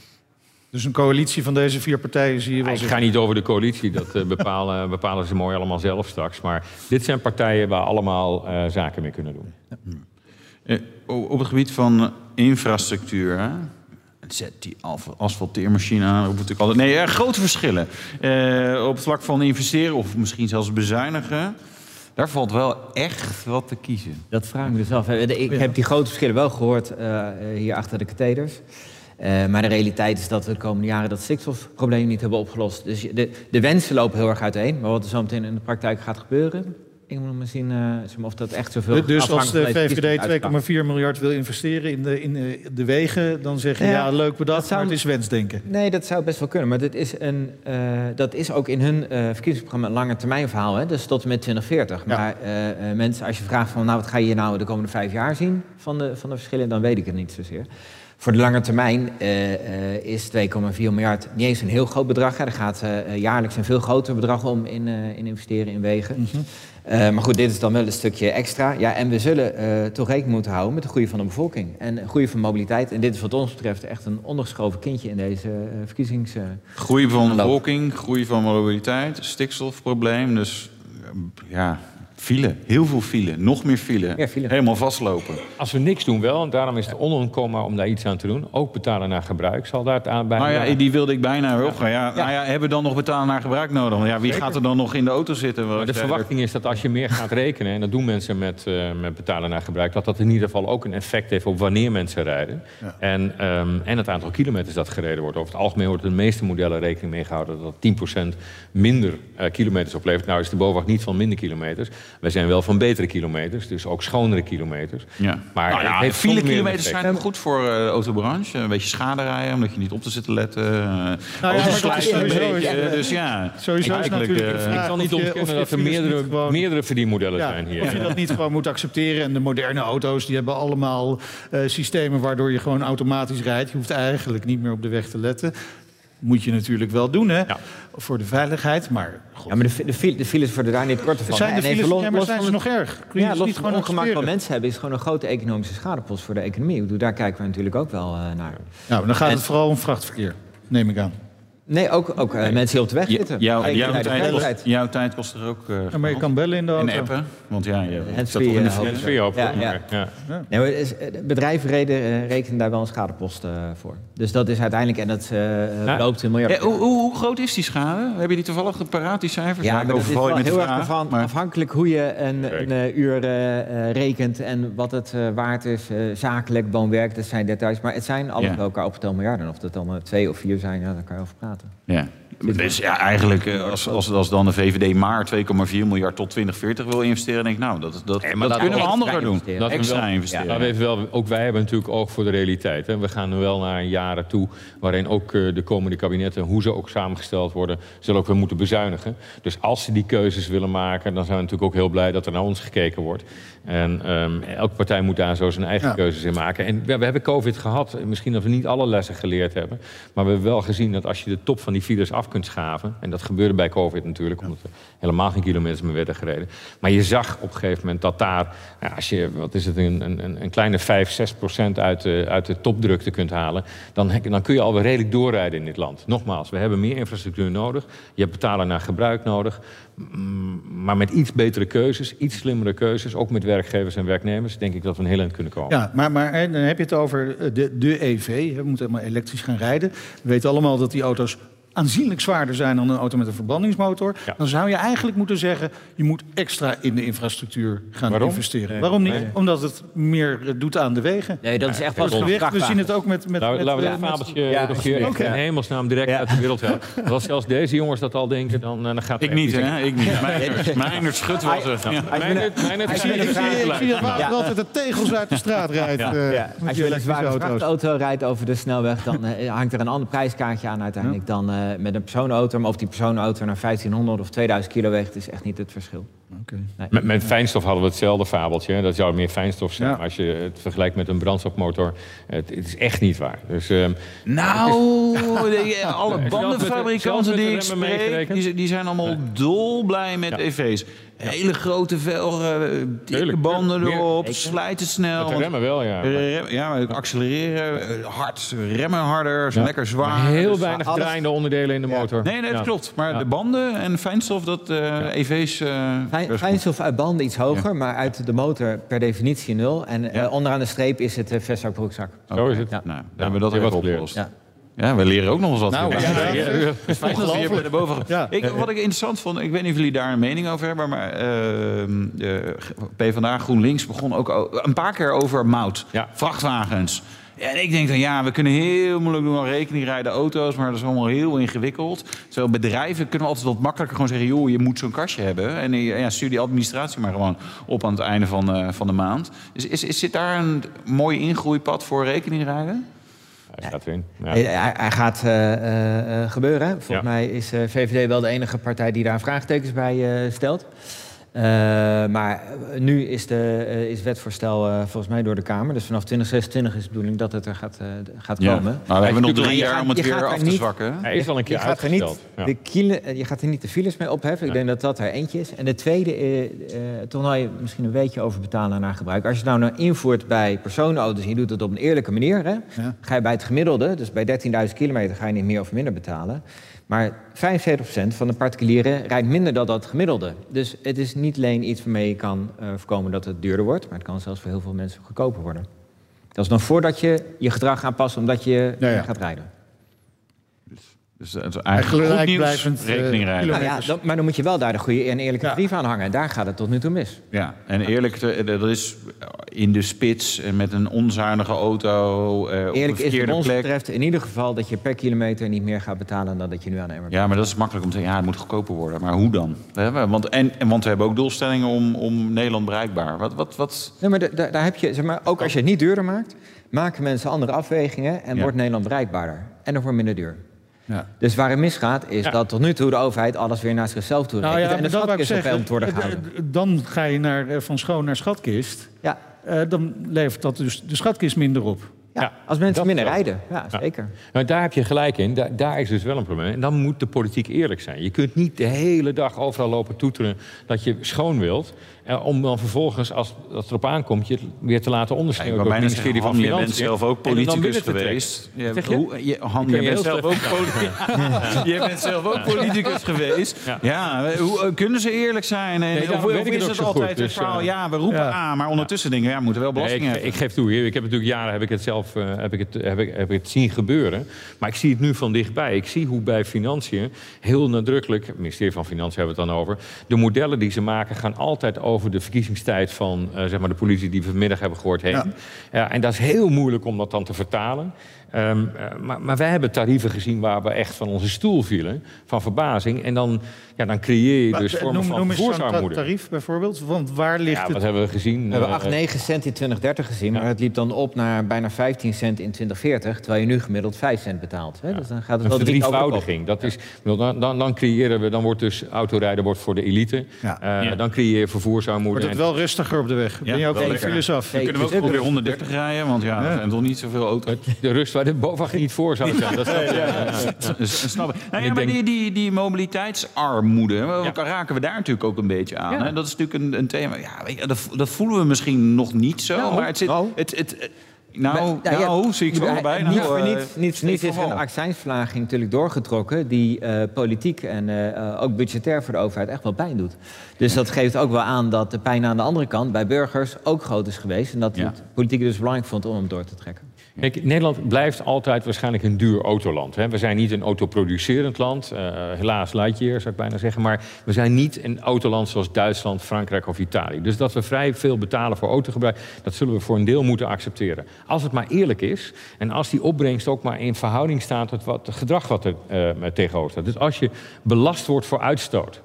Dus een coalitie van deze vier partijen zie je wel Ik ga niet over de coalitie, dat eh, bepalen, [LAUGHS] bepalen ze mooi allemaal zelf straks. Maar dit zijn partijen waar allemaal eh, zaken mee kunnen doen. Eh, o- op het gebied van infrastructuur, hè? Zet die asfalteermachine aan. roept natuurlijk altijd. Nee, er grote verschillen. Eh, op het vlak van investeren of misschien zelfs bezuinigen. Daar valt wel echt wat te kiezen. Dat vraag ik me dus af. Ik heb die grote verschillen wel gehoord eh, hier achter de katheders. Eh, maar de realiteit is dat we de komende jaren dat stikstofprobleem niet hebben opgelost. Dus de, de wensen lopen heel erg uiteen. Maar wat er zo meteen in de praktijk gaat gebeuren... ik moet maar zien eh, maar of dat echt zoveel... Dus als de VVD verkiezingsuitslag. 2,4 miljard wil investeren in de, in de, de wegen, dan zeg je ja, Ja, leuk bedacht, dat zou- maar het is wensdenken. Nee, dat zou best wel kunnen. Maar dit is een, eh, dat is ook in hun eh, verkiezingsprogramma een lange termijn verhaal. Hè? Dus tot en met 2040. Ja. Maar eh, eh, mensen, als je vraagt van... nou, wat ga je hier nou de komende vijf jaar zien van de, van de verschillen... dan weet ik het niet zozeer. Voor de lange termijn eh, eh, is 2,4 miljard niet eens een heel groot bedrag. Hè. Er gaat eh, jaarlijks een veel groter bedrag om in, eh, in investeren in wegen. Eh, maar goed, dit is dan wel een stukje extra. Ja, en we zullen eh, toch rekening moeten houden met de groei van de bevolking. En de groei van mobiliteit. En dit is wat ons betreft echt een ondergeschoven kindje in deze eh, verkiezings... eh, Groei van Hallo. bevolking, groei van mobiliteit, stikstofprobleem. Dus ja, file. Heel veel file. Nog meer file. Ja, file. Helemaal vastlopen. Als we niks doen wel, en daarom is het onontkoombaar om daar iets aan te doen. Ook betalen naar gebruik zal daar het aan bij. Nou ja, die wilde ik bijna weer opgaan. Ja, Nou ja, hebben we dan nog betalen naar gebruik nodig? Want ja, wie gaat er dan nog in de auto zitten? Maar de verwachting is dat als je meer gaat rekenen, en dat doen mensen met, eh, met betalen naar gebruik, dat dat in ieder geval ook een effect heeft op wanneer mensen rijden. En, ehm, en het aantal kilometers dat gereden wordt. Over het algemeen wordt de meeste modellen rekening mee gehouden dat dat 10% minder eh, kilometers oplevert. Nou is de BOVAG niet van minder kilometers. Wij zijn wel van betere kilometers, dus ook schonere kilometers. Ja. Maar nou ja, file kilometers zijn ook goed voor eh, de autobranche. Een beetje schade rijden, omdat je niet op te zitten letten. Uh, Nou ja, maar dat is een sowieso- beetje. ja, dus ja, Sowieso is eigenlijk, natuurlijk eh, vraag Ik zal of niet ontkennen dat er meerdere, gewoon- meerdere verdienmodellen Ja, zijn hier. of je dat niet gewoon moet accepteren. En de moderne auto's die hebben allemaal eh, systemen waardoor je gewoon automatisch rijdt. Je hoeft eigenlijk niet meer op de weg te letten. Moet je natuurlijk wel doen, hè? Ja. Voor de veiligheid. Maar, god, Ja, maar de, de, file- de files worden daar niet korter van. zijn de En even files, los- ja, maar los zijn van ze nog erg? Kun je Ja, los niet van gewoon het ongemak wat mensen hebben... is gewoon een grote economische schadepost voor de economie. Bedoel, daar kijken we natuurlijk ook wel eh, naar. Nou, dan gaat En- het vooral om vrachtverkeer, neem ik aan. Nee, ook, ook eh, mensen die op de weg zitten. jouw, jouw, de tijd kost, veiligheid. jouw tijd kost er ook. eh, Ja, maar je kan bellen in de auto. En appen. Want ja, je zat toch in de is ook. Ja, ja. ja. Nee, maar is- eh, bedrijven eh, rekenen daar wel een schadepost voor. Dus dat is uiteindelijk, en dat eh, Ja. loopt in miljarden. Ja, hoe, hoe, hoe groot is die schade? Heb je die toevallig paraat, die cijfers? Ja, ik maar dat is overval je wel met de heel erg vraag, ervan maar- afhankelijk hoe je een, een uur rekent en wat het eh, waard is. eh, zakelijk, woonwerk, dat zijn details. Maar het zijn bij elkaar opgeteld miljarden. Of dat dan twee of vier zijn, ja, daar kan je over praten. Ja. Dus ja, eigenlijk, eh, als, als, als dan de VVD maar 2,4 miljard tot 2040 wil investeren, denk ik, nou, dat, dat, dat dat kunnen we handiger doen. investeren. Dat we extra wel- investeren. Ja, maar even wel, ook wij hebben natuurlijk oog voor de realiteit. Hè. We gaan nu wel naar jaren toe waarin ook eh, de komende kabinetten, hoe ze ook samengesteld worden, zullen ook weer moeten bezuinigen. Dus als ze die keuzes willen maken, dan zijn we natuurlijk ook heel blij dat er naar ons gekeken wordt. En ehm, elke partij moet daar zo zijn eigen Ja. keuzes in maken. En we, we hebben COVID gehad. Misschien dat we niet alle lessen geleerd hebben. Maar we hebben wel gezien dat als je de top van die files af kunt schaven. En dat gebeurde bij COVID natuurlijk, omdat er helemaal geen kilometers meer werden gereden. Maar je zag op een gegeven moment dat daar, nou, als je, wat is het, een, een, een kleine 5, 6 procent uit de, uit de topdrukte kunt halen. Dan, dan kun je alweer redelijk doorrijden in dit land. Nogmaals, we hebben meer infrastructuur nodig. Je hebt betalen naar gebruik nodig. Mm, Maar met iets betere keuzes, iets slimmere keuzes, ook met werkgevers en werknemers, denk ik dat we een heel eind kunnen komen. Ja, maar, maar dan heb je het over eh, de, de EV. We moeten helemaal elektrisch gaan rijden. We weten allemaal dat die auto's aanzienlijk zwaarder zijn dan een auto met een verbrandingsmotor. Ja. Dan zou je eigenlijk moeten zeggen... je moet extra in de infrastructuur gaan Waarom? investeren. Nee. Waarom niet? Nee. Omdat het meer eh, doet aan de wegen. Nee, dat is echt Pas gewicht, we zien het ook met... met, Nou, met, laten we dat fabeltje Ja, oké. in hemelsnaam direct Ja. uit de wereld helpen. Als zelfs deze jongens dat al denken, dan, eh, dan gaat Ik het niet, echt hè? Ik niet. Meijnerd Schut was. Mijn, mijn, Ik zie, ik, ik dat altijd de tegels uit de straat rijdt. eh, als je een zware vrachtauto rijdt over de snelweg, dan eh, hangt er een ander prijskaartje aan uiteindelijk dan met een personenauto. Maar of die personenauto naar 1500 of 2000 kilo weegt, is echt niet het verschil. Oké. Met, met fijnstof hadden we hetzelfde fabeltje. Dat zou meer fijnstof zijn. Ja. Maar als je het vergelijkt met een brandstofmotor, het, het is echt niet waar. Dus ehm, Nou, [LAUGHS] de- alle bandenfabrikanten die ik spreek, meegerekend? die, die zijn allemaal dolblij met Ja. EV's. Hele grote velgen, dikke Tuurlijk, banden meer- erop, Zeker. slijten snel. met de want- remmen wel, ja. Rem- ja, maar accelereren, eh, hard, remmen harder, Ja. lekker zwaar. Maar heel Dus- weinig alles- draaiende onderdelen in de Ja. motor. Nee, nee, dat Ja. klopt. Maar Ja. de banden en fijnstof, dat eh, EV's... eh, Fijn- is Fijnstof uit banden iets hoger, maar uit de motor per definitie nul. En Ja. eh, onderaan de streep is het uh, vestzak broekzak. Zo is het. Ja. Nou, dan hebben we dat weer opgelost. Ja. Ja. we leren ook nog eens wat. Nou, ja, ja, ja. Het is fijn dat we hier bij de boven. Ja. Ik, wat ik interessant vond, ik weet niet of jullie daar een mening over hebben, maar ehm de PvdA GroenLinks begon ook een paar keer over mout, Ja. vrachtwagens. Ja, en ik denk dan, ja, we kunnen heel moeilijk doen aan rekeningrijden auto's, maar dat is allemaal heel ingewikkeld. Terwijl bedrijven kunnen we altijd wat makkelijker gewoon zeggen, joh, je moet zo'n kastje hebben. En eh, ja, stuur die administratie maar gewoon op aan het einde van, eh, van de maand. Is, is, is, zit daar een mooi ingroeipad voor rekeningrijden? Hij staat erin. Ja. Hij, hij- gaat eh, eh, eh, gebeuren. Volgens mij is VVD wel de enige partij die daar vraagtekens bij stelt. Eh, maar nu is, de, eh, is wetvoorstel eh, volgens mij door de Kamer. Dus vanaf 2026 is de bedoeling dat het er gaat, gaat Ja. komen. Maar we hebben nog drie jaar gaat- om het weer af te niet- zwakken. Hij is al een keer je gaat, er niet. Ja. de kiele- je gaat er niet de files mee opheffen. Ik denk dat dat er eentje is. En de tweede, eh, eh, toch nou je misschien een beetje over betalen naar gebruik. Als je het nou, nou invoert bij personenauto's en je doet het op een eerlijke manier... Hè, Ja. ga je bij het gemiddelde, dus bij 13.000 kilometer... ga je niet meer of minder betalen. Maar 75% van de particulieren rijdt minder dan dat gemiddelde. Dus het is niet alleen iets waarmee je kan eh, voorkomen dat het duurder wordt... maar het kan zelfs voor heel veel mensen goedkoper worden. Dat is nog voordat je je gedrag aanpast omdat je ja. gaat rijden. Dus het is Eigenlijk goed nieuws, blijvend, eh, rekeningrijden. kilo- Nou ja, dan- maar dan moet je wel daar de goede en eerlijke Ja. brief aan hangen. En daar gaat het tot nu toe mis. Ja, en eerlijk, te- dat is in de spits en met een onzuinige auto eh, op een Eerlijk is wat verkeerde ons plek. betreft in ieder geval dat je per kilometer niet meer gaat betalen dan dat je nu aan de emmer Ja, maar dat is makkelijk om te zeggen, ja, het moet goedkoper worden. Maar hoe dan? Want, en, en, want we hebben ook doelstellingen om, om Nederland bereikbaar. Wat, wat, wat? Nee, maar da- da- daar heb je, zeg maar, ook als je het niet duurder maakt, maken mensen andere afwegingen en Ja. wordt Nederland bereikbaarder. En dan wordt minder duur. Ja. Dus waar het misgaat, is Ja. dat tot nu toe de overheid alles weer naar zichzelf toe Nou ja, en maar de schatkist op moet worden Eh, gehouden. d- Dan ga je naar, eh, van schoon naar schatkist. Ja, Eh, dan levert dat dus de schatkist minder op. ja. Ja, als mensen dat minder wel. rijden. Ja, Ja. zeker. Nou, daar heb je gelijk in. Daar, daar is dus wel een probleem. En dan moet de politiek eerlijk zijn. Je kunt niet de hele dag overal lopen toeteren dat je schoon wilt. Eh, om dan vervolgens, als dat erop aankomt, je weer te laten door het bijna ministerie van Han, jij bent Financiën. zelf ook politicus geweest. Je, je? hoe- je- Han, je bent, zelf ook [LAUGHS] politicus. jij bent zelf ook politicus geweest. Ja. Ja, hoe, eh, kunnen ze eerlijk zijn? En, Nee, of, is het altijd goed, het dus, verhaal, eh, ja, we roepen ja. aan, maar ondertussen denken we, ja, we moeten wel Nee, belasting ik, hebben. ik geef toe, ik heb natuurlijk jaren heb ik het zelf heb ik het, heb ik, heb ik het zien gebeuren. Maar ik zie het nu van dichtbij. Ik zie hoe bij Financiën heel nadrukkelijk, het ministerie van Financiën hebben we het dan over, de modellen die ze maken gaan altijd over de verkiezingstijd van eh, zeg maar de politie die we vanmiddag hebben gehoord heen. Ja. Ja, en dat is heel moeilijk om dat dan te vertalen. Ehm, eh, maar, maar wij hebben tarieven gezien waar we echt van onze stoel vielen, van verbazing. En dan, ja, dan creëer je dus eh, vormen noem, van vervoersarmoede. tarief bijvoorbeeld. Want waar ligt Ja, het? wat hebben we gezien? We hebben Eh, 8, 9 cent in 2030 gezien, maar het liep dan op naar bijna 15 cent in 2040, terwijl je nu gemiddeld 5 cent betaalt. Hè? Dus dan gaat het Een wel. Dat is, dan, dan, dan creëren we, dan wordt dus autorijden wordt voor de elite. Ja. Eh, Ja. Dan creëer je vervoersarmoede. Wordt het wel rustiger op de weg? Ben je ook files af? Zeker. Kunnen we ook weer ook- 130 rijden? Want ja, er zijn toch niet zoveel auto's. de rust waar de BOVAG niet voor zou zijn. Dat snap. Ja, ja. Dus, snap ik. Nou ja, maar denk- die, die, die mobiliteitsarmoede, Ja. ja. raken we daar natuurlijk ook een beetje aan. Ja. Hè? Dat is natuurlijk een, een thema. Ja, weet je, dat, dat voelen we misschien nog niet zo, Nou, maar het zit... nou. Het, het, het- nou, nou, ja, zie ik hij- allebei. Niet Nou, voor niets, niet, niet is van een accijnsverlaging natuurlijk doorgetrokken... die eh, politiek en eh, eh, ook budgetair voor de overheid echt wel pijn doet. Dus dat geeft ook wel aan dat de pijn aan de andere kant... bij burgers ook groot is geweest. En dat Ja. het politiek dus belangrijk vond om hem door te trekken. Nederland blijft altijd waarschijnlijk een duur autoland. Hè. We zijn niet een autoproducerend land. eh, helaas Lightyear zou ik bijna zeggen. Maar we zijn niet een autoland zoals Duitsland, Frankrijk of Italië. Dus dat we vrij veel betalen voor autogebruik... dat zullen we voor een deel moeten accepteren. Als het maar eerlijk is... en als die opbrengst ook maar in verhouding staat... tot wat, het gedrag wat er eh, tegenover staat. Dus als je belast wordt voor uitstoot...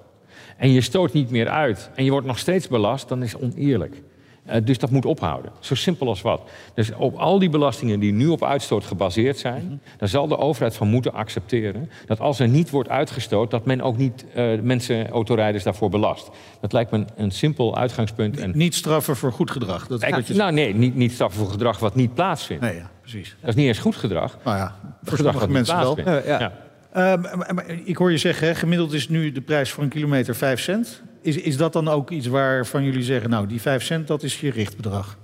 en je stoot niet meer uit... en je wordt nog steeds belast, dan is het oneerlijk. Eh, dus dat moet ophouden. Zo simpel als wat. Dus op al die belastingen die nu op uitstoot gebaseerd zijn, daar zal de overheid van moeten accepteren dat als er niet wordt uitgestoot, dat men ook niet eh, mensen, autorijders daarvoor belast. Dat lijkt me een, een simpel uitgangspunt. En, Niet straffen voor goed gedrag. Dat is wat je nou nee, niet, niet straffen voor gedrag wat niet plaatsvindt. Nee, ja, precies. Dat is niet eens goed gedrag. Nou ja, voor Gedrag wat mensen wel. ja. Eh, maar- maar ik hoor je zeggen, hè, gemiddeld is nu de prijs voor een kilometer 5 cent. Is, is dat dan ook iets waarvan jullie zeggen, nou, die 5 cent, dat is je richtbedrag?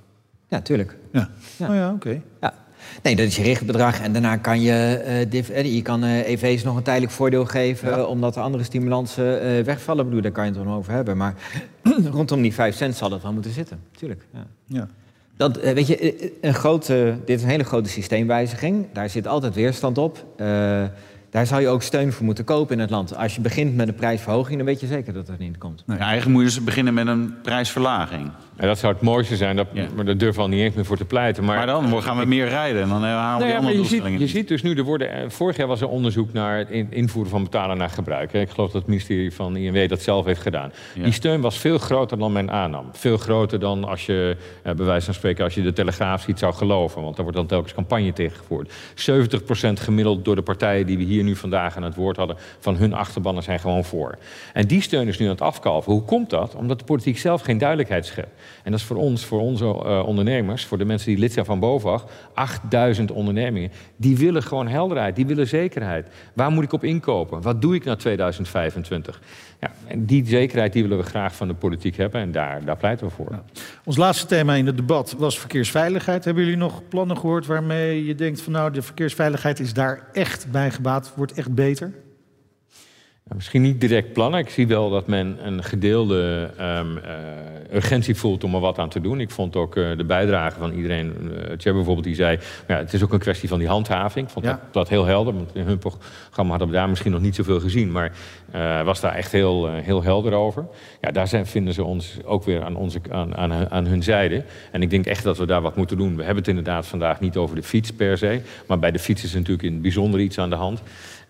Ja, tuurlijk. Ja. Ja. Oh ja, oké. Ja. Nee, dat is je richtbedrag. En daarna kan je, eh, div- eh, je kan eh, EV's nog een tijdelijk voordeel geven... omdat de andere stimulansen wegvallen. Ik bedoel, daar kan je het nog over hebben. Maar [CLEARS THROAT] rondom die 5 cent zal het wel moeten zitten. Tuurlijk, ja. Ja. Dat, weet je, een grote, dit is een hele grote systeemwijziging. Daar zit altijd weerstand op. Daar zou je ook steun voor moeten kopen in het land. Als je begint met een prijsverhoging, dan weet je zeker dat er niet komt. Ja, eigenlijk moet je dus beginnen met een prijsverlaging. En dat zou het mooiste zijn, dat, Ja. maar daar durven we al niet eens meer voor te pleiten. Maar, Maar dan gaan we meer rijden en dan eh, halen we Nou ja, maar andere je, ziet, doelstellingen je ziet dus nu, er worden, eh, vorig jaar was er onderzoek naar het in- invoeren van betalen naar gebruik. Ik geloof dat het ministerie van INW dat zelf heeft gedaan. Ja. Die steun was veel groter dan men aannam. Veel groter dan als je, eh, bij wijze van spreken, als je de Telegraaf ziet zou geloven. Want daar wordt dan telkens campagne tegengevoerd. 70% gemiddeld door de partijen die we hier nu vandaag aan het woord hadden, van hun achterbannen zijn gewoon voor. En die steun is nu aan het afkalven. Hoe komt dat? Omdat de politiek zelf geen duidelijkheid schept. En dat is voor ons, voor onze eh, ondernemers, voor de mensen die lid zijn van BOVAG, 8000 ondernemingen. Die willen gewoon helderheid, die willen zekerheid. Waar moet ik op inkopen? Wat doe ik na 2025? Ja, en die zekerheid die willen we graag van de politiek hebben en daar, daar pleiten we voor. Ons laatste thema in het debat was verkeersveiligheid. Hebben jullie nog plannen gehoord waarmee je denkt van nou de verkeersveiligheid is daar echt bij gebaat, wordt echt beter? Ja, misschien niet direct plannen. Ik zie wel dat men een gedeelde ehm, eh, urgentie voelt om er wat aan te doen. Ik vond ook eh, de bijdrage van iedereen. Uh, bijvoorbeeld, die zei... Ja, het is ook een kwestie van die handhaving. Ik vond Ja. dat, dat heel helder. Want in hun programma hadden we daar misschien nog niet zoveel gezien. Maar eh, was daar echt heel, heel helder over. Ja, daar zijn, vinden ze ons ook weer aan, onze, aan, aan, aan hun zijde. En ik denk echt dat we daar wat moeten doen. We hebben het inderdaad vandaag niet over de fiets per se. Maar bij de fiets is natuurlijk in het bijzonder iets aan de hand.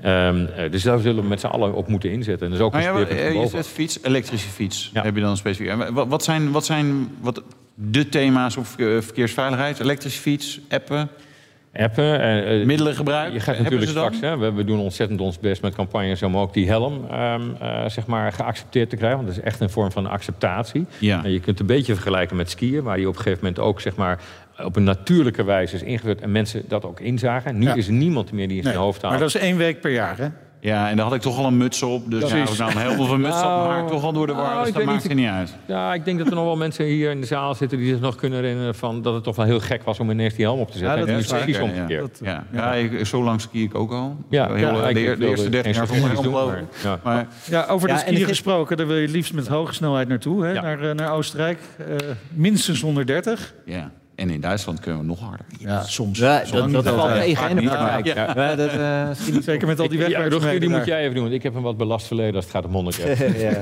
Ehm, eh, dus daar zullen we met z'n allen op moeten inzetten. En dat is ook Nou een ja, eh, je fiets, elektrische fiets. Ja. Heb je dan specifiek? En Wat, zijn, wat zijn wat de thema's op verke- verkeersveiligheid? Elektrische fiets, appen, Appen. eh, eh, middelen gebruiken? Je gaat natuurlijk straks, hè, we, we doen ontzettend ons best met campagnes om ook die helm ehm, eh, zeg maar geaccepteerd te krijgen. Want dat is echt een vorm van acceptatie. Ja. En je kunt het een beetje vergelijken met skiën, waar die op een gegeven moment ook zeg maar, op een natuurlijke wijze is ingevoerd en mensen dat ook inzagen. Nu Ja. is er niemand meer die in zijn Nee, hoofd haalt. maar dat is één week per jaar, hè? Ja, en daar had ik toch al een muts op. Dus ja, of ik nou helm of een muts op, Nou, maar toch al door de war. nou, dus ik dat maakt er niet uit. Ja, ik denk dat er nog wel mensen hier in de zaal zitten die zich nog kunnen herinneren van dat het toch wel heel gek was om ineens die helm op te zetten. Ja, dat en is is het precies omgekeerd. Ja, ja. ik, zo lang ski ik ook al. Ja, heel, ja, de, ik eerste geen 30 jaar zonder doen, helm maar- ja. Maar Ja, over Ja, de skiën het- gesproken, daar wil je liefst met hoge snelheid naartoe, hè? Ja. Naar, eh, naar Oostenrijk. Eh, minstens 130. ja, en in Duitsland kunnen we nog harder. Ja, soms. Ja, dat, dat niet valt tegen in de niet, praktijk. Ja, dat, eh, misschien niet- [LAUGHS] Zeker met al die Ja, wegwerkzaamheden die moet jij even doen, want ik heb een wat belast verleden als het gaat om 100 jaar. [LAUGHS] ja.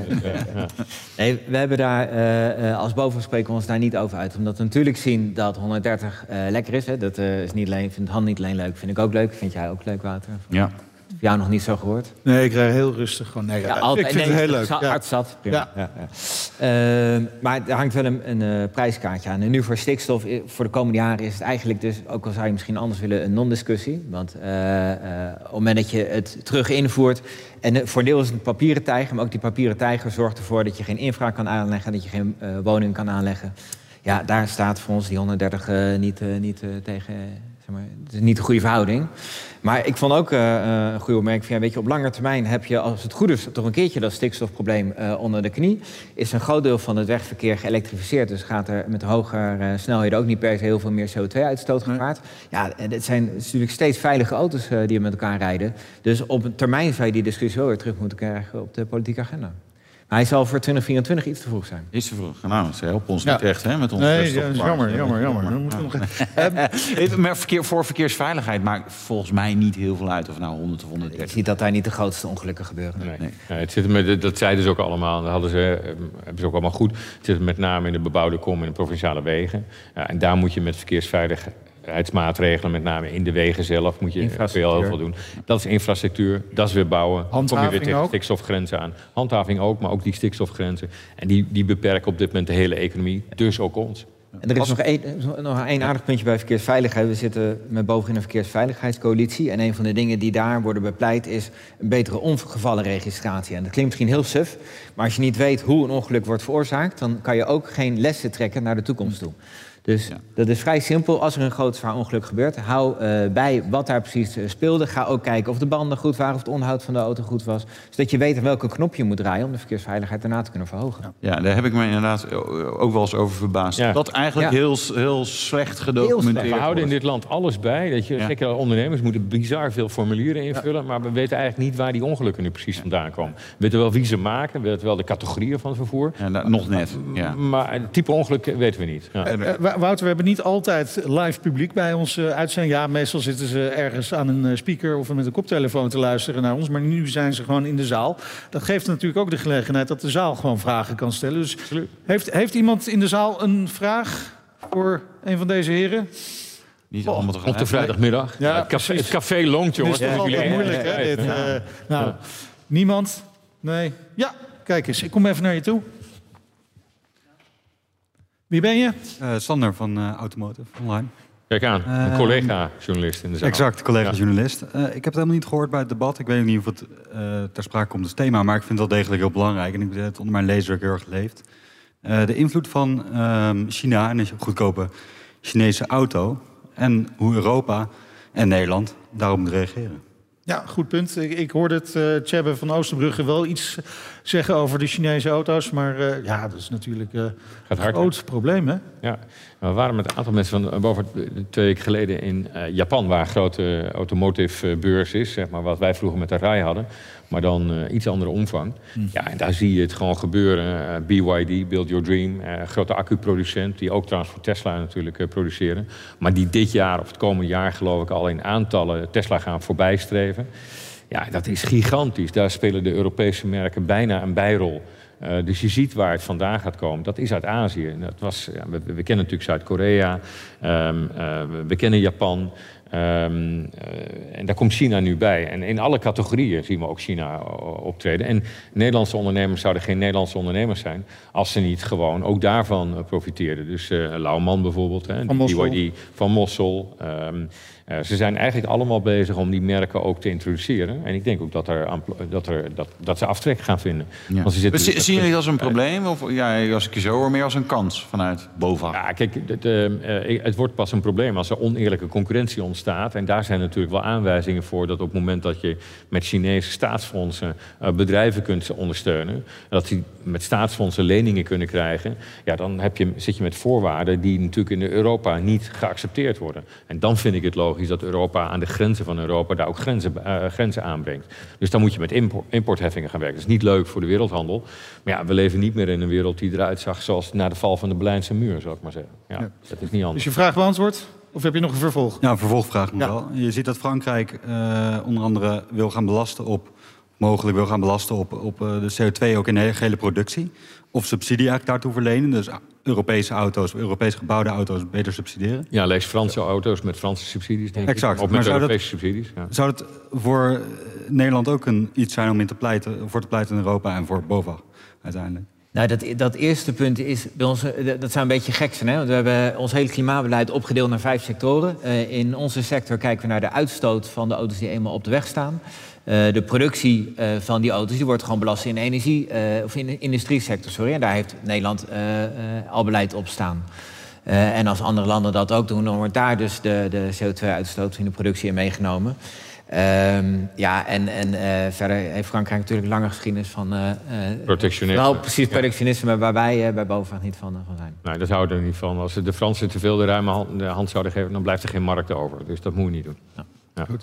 Nee, we hebben daar, eh, eh, als boven spreken we ons daar niet over uit. Omdat we natuurlijk zien dat 130 eh, lekker is. Hè. Dat eh, is niet alleen, vindt Han niet alleen leuk, vind ik ook leuk. Vind jij ook leuk, Wouter? Ja. Jou nog niet zo gehoord? Nee, ik rij heel rustig gewoon. Nee, ja, ik vind nee, het heel leuk. Ja. Prima. Ja. Ehm, maar er hangt wel een, een eh, prijskaartje aan. En nu voor stikstof, eh, voor de komende jaren is het eigenlijk dus... ook al zou je misschien anders willen, een non-discussie. Want eh, eh, op het moment dat je het terug invoert... en eh, voor deel is het een papieren tijger... maar ook die papieren tijger zorgt ervoor dat je geen infra kan aanleggen... dat je geen eh, woning kan aanleggen. Ja, daar staat voor ons die 130 eh, niet, eh, niet eh, tegen... zeg maar, het is niet de goede verhouding. Maar ik vond ook eh, eh, een goede opmerking van... Ja, weet je, op lange termijn heb je, als het goed is... toch een keertje dat stikstofprobleem eh, onder de knie. Is een groot deel van het wegverkeer geëlektrificeerd. Dus gaat er met hoger eh, snelheden ook niet per se heel veel meer CO2-uitstoot gepaard. Ja, en het zijn natuurlijk steeds veilige auto's die met elkaar rijden. Dus op een termijn zou je die discussie wel weer terug moeten krijgen op de politieke agenda. Maar hij zal voor 2024 iets te vroeg zijn. Is te vroeg. Nou, ze helpen ons Ja. niet echt hè, met ons Nee, ja, jammer, jammer, jammer. Dan moeten we nog [LAUGHS] even- Even, Maar verkeer, voor verkeersveiligheid maakt volgens mij niet heel veel uit of nou 100 of Je 130 ziet dat daar niet de grootste ongelukken gebeuren. Nee. Nee. Nee, het zit met, dat zeiden ze ook allemaal. Dat hadden ze, eh, hebben ze ook allemaal goed. Het zit met name in de bebouwde kom en de provinciale wegen. Ja, en daar moet je met verkeersveiligheidsmaatregelen, met name in de wegen zelf, moet je veel heel veel doen. Dat is infrastructuur, dat is weer bouwen. Dan kom je Handhaving weer tegen ook? stikstofgrenzen aan. Handhaving ook, maar ook die stikstofgrenzen. En die, die beperken op dit moment de hele economie, dus ook ons. En er is nog één, nog één aardig puntje bij verkeersveiligheid. We zitten met bovenin een verkeersveiligheidscoalitie. En een van de dingen die daar worden bepleit is een betere ongevallenregistratie. En dat klinkt misschien heel suf, maar als je niet weet hoe een ongeluk wordt veroorzaakt... dan kan je ook geen lessen trekken naar de toekomst toe. Dus dat is vrij simpel. Als er een groot zwaar ongeluk gebeurt, hou eh, bij wat daar precies eh, speelde. Ga ook kijken of de banden goed waren, of het onderhoud van de auto goed was. Zodat je weet welke knop je moet draaien om de verkeersveiligheid daarna te kunnen verhogen. Ja, daar heb ik me inderdaad ook wel eens over verbaasd. Ja. Dat eigenlijk Ja. heel, heel slecht gedocumenteerd We houden in dit land alles bij. Dat je, Ja. Zeker ondernemers moeten bizar veel formulieren invullen. Maar we weten eigenlijk niet waar die ongelukken nu precies vandaan komen. We weten wel wie ze maken. We weten wel de categorieën van het vervoer. Ja, nou, nog net. Ja. Maar het type ongeluk weten we niet. Ja. Eh, Wouter, we hebben niet altijd live publiek bij ons uitzending. Ja, meestal zitten ze ergens aan een eh, speaker of met een koptelefoon te luisteren naar ons. Maar nu zijn ze gewoon in de zaal. Dat geeft natuurlijk ook de gelegenheid dat de zaal gewoon vragen kan stellen. Dus heeft, heeft iemand in de zaal een vraag voor een van deze heren? Niet allemaal tegelijk. Op de vrijdagmiddag. Ja, het, café, het café longt, Het jongens. is toch jullie moeilijk, hè? Dit, eh, nou, niemand? Nee? Ja, kijk eens. Ik kom even naar je toe. Wie ben je? Eh, Sander van eh, Automotive Online. Kijk aan, een Ehm, collega-journalist in de zaal. Exact, collega-journalist. Eh, ik heb het helemaal niet gehoord bij het debat. Ik weet niet of het eh, ter sprake komt als thema, maar ik vind het wel degelijk heel belangrijk. En ik heb het onder mijn lezer ook heel erg geleefd. Eh, de invloed van ehm, China en een goedkope Chinese auto. En hoe Europa en Nederland daarop moet reageren. Ja, goed punt. Ik, ik hoorde het uh, Tjebbe van Oosterbrugge wel iets zeggen over de Chinese auto's. Maar uh, ja, dat is natuurlijk uh, Gaat een groot probleem, hè? Ja, we waren met een aantal mensen van boven twee weken geleden in uh, Japan, waar een grote automotive beurs is, zeg maar, wat wij vroeger met de RAI hadden, maar dan iets andere omvang. Hm. Ja, en daar zie je het gewoon gebeuren. BYD, Build Your Dream, grote accuproducent, die ook trouwens voor Tesla natuurlijk produceren, maar die dit jaar of het komende jaar geloof ik al in aantallen Tesla gaan voorbijstreven. Ja, dat is gigantisch. Daar spelen de Europese merken bijna een bijrol. Uh, dus je ziet waar het vandaan gaat komen. Dat is uit Azië. Dat was, ja, we, we, kennen natuurlijk Zuid-Korea, um, uh, we, we, kennen Japan. Um, uh, en daar komt China nu bij. En in alle categorieën zien we ook China optreden. En Nederlandse ondernemers zouden geen Nederlandse ondernemers zijn... als ze niet gewoon ook daarvan profiteerden. Dus Lauwman bijvoorbeeld, hè, van Mossel. BYD, van Mossel... Um, uh, ze zijn eigenlijk allemaal bezig om die merken ook te introduceren. En ik denk ook dat, er, dat, er, dat, dat ze aftrek gaan vinden. Ja. Want ze zitten zien jullie het als een probleem? Of ja, als ik je zo hoor, meer als een kans vanuit bovenaf? Ja, kijk, het, uh, het wordt pas een probleem als er oneerlijke concurrentie ontstaat. En daar zijn natuurlijk wel aanwijzingen voor dat op het moment dat je met Chinese staatsfondsen uh, bedrijven kunt ondersteunen, dat die met staatsfondsen leningen kunnen krijgen, ja, dan heb je, zit je met voorwaarden die natuurlijk in Europa niet geaccepteerd worden. En dan vind ik het logisch dat Europa aan de grenzen van Europa daar ook grenzen, uh, grenzen aanbrengt. Dus dan moet je met import, importheffingen gaan werken. Dat is niet leuk voor de wereldhandel. Maar ja, we leven niet meer in een wereld die eruit zag zoals na de val van de Berlijnse muur, zou ik maar zeggen. Ja, ja. Dat is niet anders. Is je vraag beantwoord? Of heb je nog een vervolg? Ja, een vervolgvraag nog ja. wel. Je ziet dat Frankrijk uh, onder andere wil gaan belasten op, mogelijk wil gaan belasten op, op uh, de CO2 ook in de hele productie. Of subsidie eigenlijk daartoe verlenen. Dus Europese auto's, Europees gebouwde auto's beter subsidiëren. Ja, lees Franse auto's met Franse subsidies, denk exact. ik. Of met maar Europese dat, subsidies. Ja. Zou het voor Nederland ook een, iets zijn om in te pleiten, voor te pleiten in Europa en voor BOVAG uiteindelijk? Nou, dat, dat eerste punt is bij ons, dat zou een beetje gek zijn. Hè? Want we hebben ons hele klimaatbeleid opgedeeld naar vijf sectoren. Uh, in onze sector kijken we naar de uitstoot van de auto's die eenmaal op de weg staan. Uh, de productie uh, van die auto's die wordt gewoon belast in de energie, uh, of in de industriesector. Sorry. En daar heeft Nederland al beleid op staan. en als andere landen dat ook doen, dan wordt daar dus de, de CO2-uitstoot in de productie in meegenomen. Um, ja, en, en uh, verder heeft Frankrijk natuurlijk een lange geschiedenis van... Uh, protectionisme. Nou, precies, protectionisme, ja. waar wij uh, bij BOVAG niet van, van zijn. Nee, daar houden we er niet van. Als de Fransen te veel de ruime hand, de hand, zouden geven... dan blijft er geen markt over. Dus dat moet je niet doen. Ja. Ja. Goed.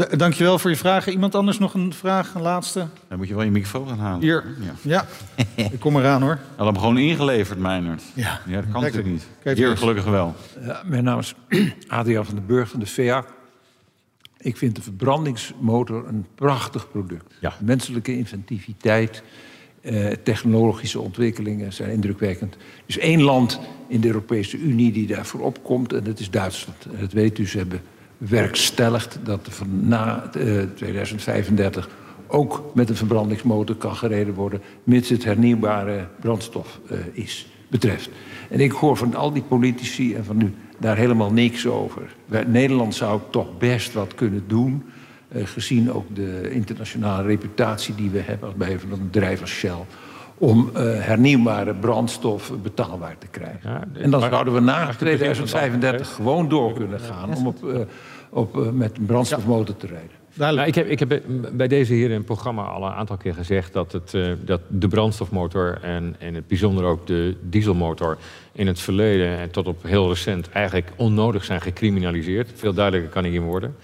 Uh, dankjewel voor je vragen. Iemand anders nog een vraag, een laatste? Dan moet je wel je microfoon gaan halen. Hier. Ja, ja. ik kom eraan hoor. Al hem gewoon ingeleverd, Meinert. Ja, ja dat kan natuurlijk niet. Kijk, Hier gelukkig wel. Uh, mijn naam is [CLEARS THROAT] Adriaan van den Burg van de VEA. Ik vind de verbrandingsmotor een prachtig product. Ja. Menselijke inventiviteit, uh, technologische ontwikkelingen zijn indrukwekkend. Er is één land in de Europese Unie die daarvoor opkomt en dat is Duitsland. En dat weet u, ze hebben werkstelligd dat er van na uh, 2035 ook met een verbrandingsmotor kan gereden worden, mits het hernieuwbare brandstof uh, is, betreft. En ik hoor van al die politici en van u daar helemaal niks over. Nederland zou toch best wat kunnen doen, uh, gezien ook de internationale reputatie die we hebben bij een bedrijf als Shell, om uh, hernieuwbare brandstof betaalbaar te krijgen. Ja, en dan zouden we na 2035 gewoon door kunnen gaan om op, uh, op, uh, met een brandstofmotor te rijden. Nou, ik, heb, ik heb bij deze heren in het programma al een aantal keer gezegd dat, het, uh, dat de brandstofmotor en in het bijzonder ook de dieselmotor in het verleden en tot op heel recent eigenlijk onnodig zijn gecriminaliseerd. Veel duidelijker kan ik in worden.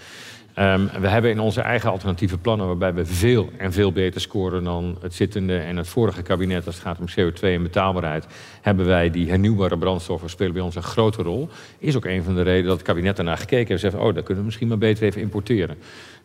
Um, we hebben in onze eigen alternatieve plannen, waarbij we veel en veel beter scoren dan het zittende en het vorige kabinet als het gaat om CO2 en betaalbaarheid, hebben wij die hernieuwbare brandstoffen spelen bij ons een grote rol. Is ook een van de redenen dat het kabinet daarna gekeken heeft en zegt, oh, dat kunnen we misschien maar beter even importeren.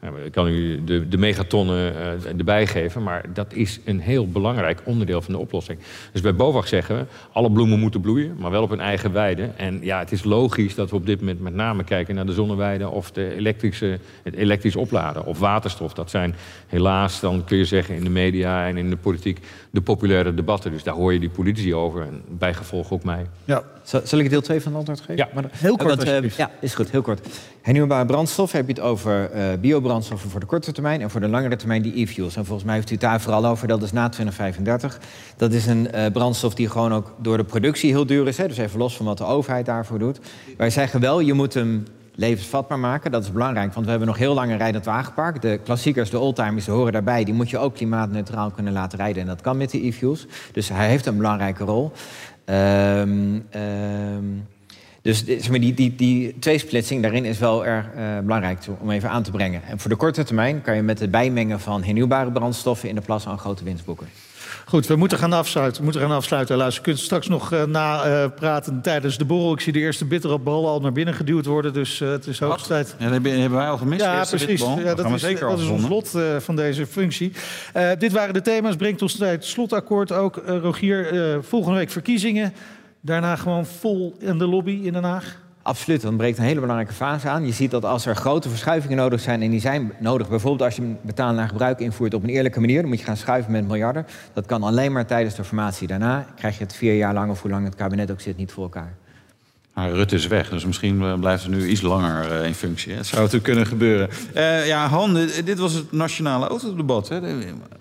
Nou, ik kan u de, de megatonnen uh, erbij geven, maar dat is een heel belangrijk onderdeel van de oplossing. Dus bij BOVAG zeggen we, alle bloemen moeten bloeien, maar wel op hun eigen weide. En ja, het is logisch dat we op dit moment met name kijken naar de zonneweide of de elektrische, het elektrisch opladen of waterstof. Dat zijn helaas, dan kun je zeggen, in de media en in de politiek de populaire debatten. Dus daar hoor je die politici over en bijgevolg ook mij. Ja. Zal, ik deel 2 van het antwoord geven? Ja, maar, heel kort. Uh, ja, is goed, heel kort. Hernieuwbare brandstof heb je het over uh, biobrandstoffen voor de korte termijn en voor de langere termijn die e-fuels. En volgens mij heeft u het daar vooral over, dat is na 2035. Dat is een uh, brandstof die gewoon ook door de productie heel duur is. Hè? Dus even los van wat de overheid daarvoor doet. Wij zeggen wel, je moet hem levensvatbaar maken. Dat is belangrijk, want we hebben nog heel lang een rijdend wagenpark. De klassiekers, de oldtimers, die horen daarbij. Die moet je ook klimaatneutraal kunnen laten rijden. En dat kan met de e-fuels. Dus hij heeft een belangrijke rol. Um, um, dus die, die, die tweesplitsing daarin is wel erg uh, belangrijk om even aan te brengen. En voor de korte termijn kan je met het bijmengen van hernieuwbare brandstoffen in de plas aan grote winst boeken. Goed, we moeten gaan afsluiten. We moeten gaan afsluiten. Luister, je kunt straks nog uh, napraten uh, tijdens de borrel. Ik zie de eerste bitterballen al naar binnen geduwd worden. Dus uh, het is hoogste tijd. Ja, dat hebben wij al gemist. Ja, precies. Ja, dat, is, zeker dat is ons lot van deze functie. dit waren de thema's. Brengt ons tijd het slotakkoord ook. Rogier, volgende week verkiezingen. Daarna gewoon vol in de lobby in Den Haag? Absoluut, dan breekt een hele belangrijke fase aan. Je ziet dat als er grote verschuivingen nodig zijn, en die zijn nodig, bijvoorbeeld als je betalen naar gebruik invoert op een eerlijke manier, dan moet je gaan schuiven met miljarden. Dat kan alleen maar tijdens de formatie. Daarna krijg je het vier jaar lang of hoe lang het kabinet ook zit niet voor elkaar. Maar Rutte is weg, dus misschien blijft hij nu iets langer uh, in functie. Hè? Dat zou natuurlijk kunnen gebeuren. Uh, ja, Han, dit was het nationale autodebat. Hè? Dat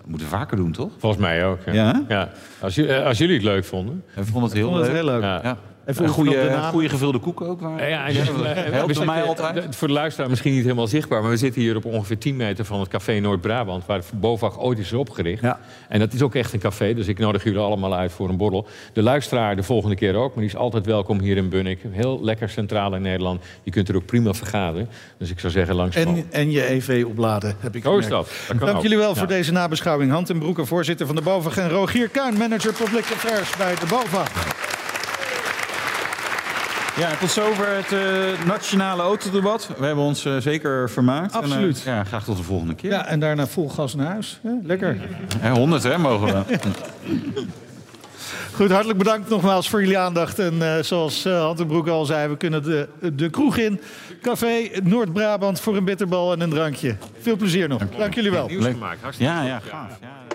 moeten we vaker doen, toch? Volgens mij ook. Ja. ja? ja. Als, als, jullie het leuk vonden. We vonden het heel, leuk. Het heel leuk. Ja. En goede, goede gevulde koeken ook. Waar... Ja, ja, helpt mij altijd. Voor de luisteraar misschien niet helemaal zichtbaar... maar we zitten hier op ongeveer 10 meter van het café Noord-Brabant... waar BOVAG ooit is opgericht. Ja. En dat is ook echt een café, dus ik nodig jullie allemaal uit voor een borrel. De luisteraar de volgende keer ook, maar die is altijd welkom hier in Bunnik. Heel lekker centraal in Nederland. Je kunt er ook prima vergaderen. Dus ik zou zeggen langs. En, en je EV opladen, heb ik Zo is dat. dat Dank ook. jullie wel voor deze nabeschouwing. Hand en Broeke, voorzitter van de BOVAG... en Rogier Kuin, manager Public Affairs bij de BOVAG. Ja, tot zover het uh, nationale autodebat. We hebben ons uh, zeker vermaakt. Absoluut. En, uh, ja, graag tot de volgende keer. Ja, en daarna vol gas naar huis. Ja, lekker. Ja, 100 hè, mogen we. Goed, hartelijk bedankt nogmaals voor jullie aandacht. En zoals Hantenbroek al zei, we kunnen de, de kroeg in. Café Noord-Brabant voor een bitterbal en een drankje. Veel plezier nog. Dank, Dank jullie wel. Nieuws gemaakt. Hartstikke ja, ja, gaaf. Ja.